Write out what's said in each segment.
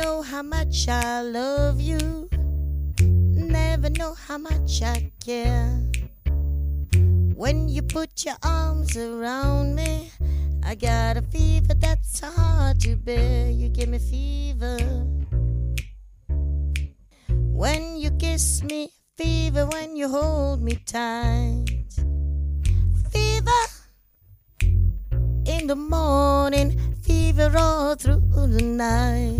know how much I love you. Never know how much I care. When you put your arms around me, I got a fever that's hard to bear. You give me fever. When you kiss me, fever when you hold me tight. Fever in the morning, fever all through the night.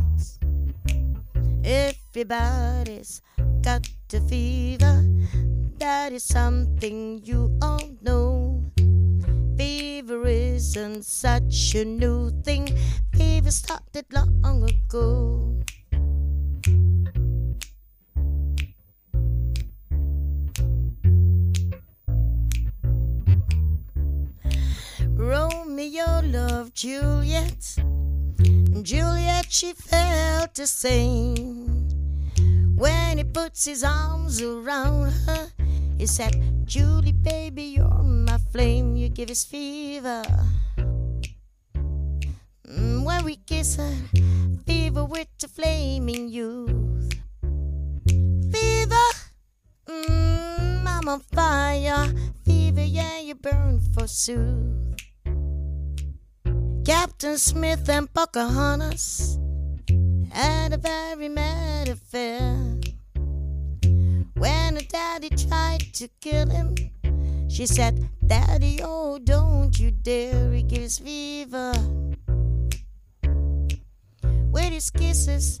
Everybody's got the fever. That is something you all know. Fever isn't such a new thing. Fever started long ago. Romeo loved Juliet. Juliet, she felt the same. When he puts his arms around her, he said, Julie, baby, you're my flame. You give us fever. Mm, when we kiss her, fever with the flaming youth. Fever, mm, I'm on fire. Fever, yeah, you burn forsooth. Captain Smith and Pocahontas had a very mad affair. When her daddy tried to kill him, she said, Daddy, oh, don't you dare, he gives fever. With his kisses,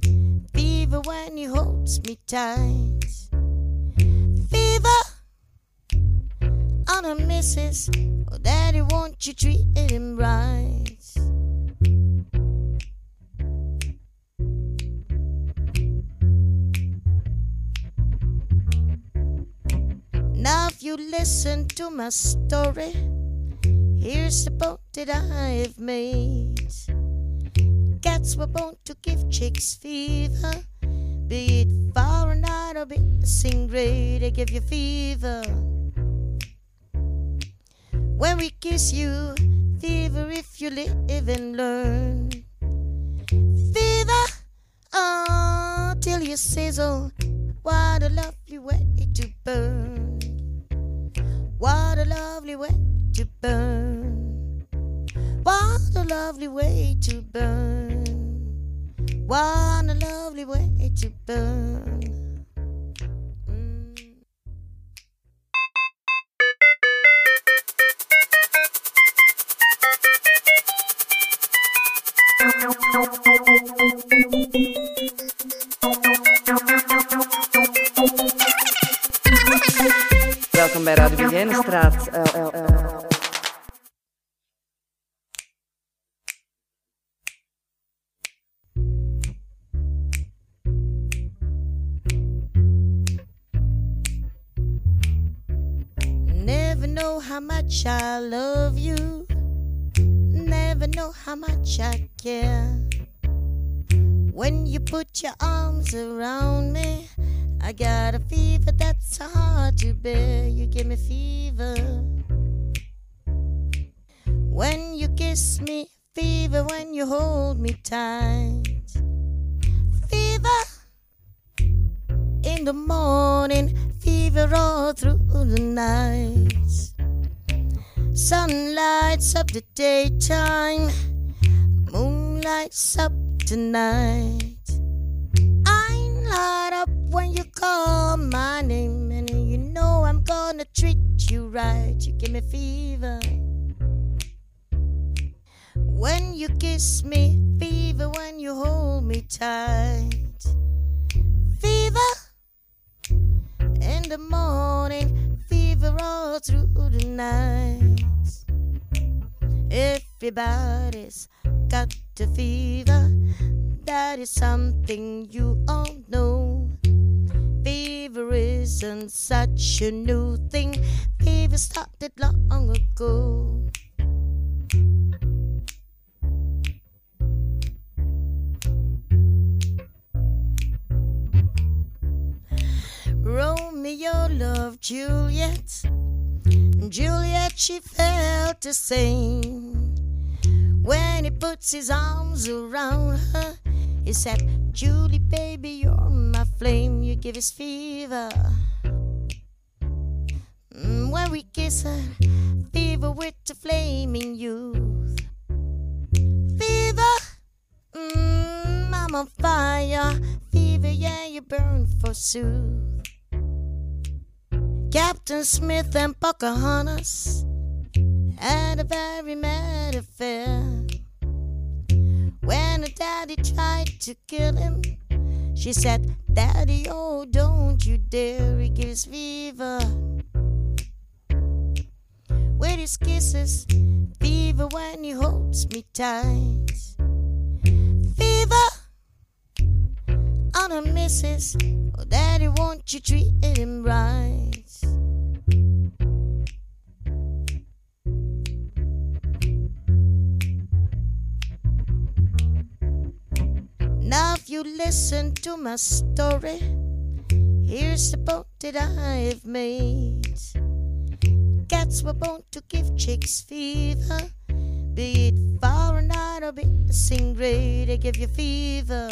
fever when he holds me tight. Fever on a missus, oh, Daddy, won't you treat him right? If you listen to my story, here's the boat that I've made. Cats were born to give chicks fever, be it far or night or be sing great, they give you fever. When we kiss you, fever if you live and learn. Fever, oh, till you sizzle. What a lovely way to burn. What a lovely way to burn. What a lovely way to burn. What a lovely way to burn. Welkom bij Radio. Eh, eh, eh. Never know how much I love you. Never know how much I care. When you put your arms around me, I got a fever that's hard to bear. You give me fever. When you kiss me, fever when you hold me tight. Fever in the morning, fever all through the night. Sun lights up the daytime, moon lights up tonight. When you call my name, and you know I'm gonna treat you right. You give me fever. When you kiss me, fever when you hold me tight. Fever in the morning, fever all through the night. Everybody's got a fever. That is something you. Fever isn't such a new thing. Fever started long ago. Romeo loved Juliet. Juliet, she felt the same. When he puts his arms around her, he said, Julie, baby, you're my flame. You give us fever. Mm, when we kiss her, fever with the flaming youth. Fever, mm, I'm on fire. Fever, yeah, you burn forsooth. Captain Smith and Pocahontas had a very mad affair. When her daddy tried to kill him, she said, Daddy, oh, don't you dare, he gives fever. With his kisses, fever when he holds me tight. Fever on a missus, oh, Daddy, won't you treat him right? Listen to my story, here's the boat that I've made. Cats were born to give chicks fever, be it Fahrenheit or be it centigrade, they give you fever.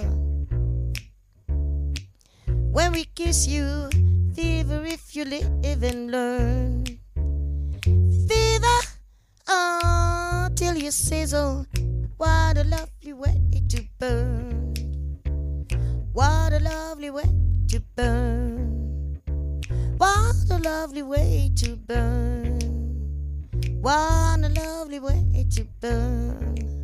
When we kiss you, fever if you live and learn. Fever, oh, till you sizzle. What a lovely way to burn. What a lovely way to burn. What a lovely way to burn. What a lovely way to burn.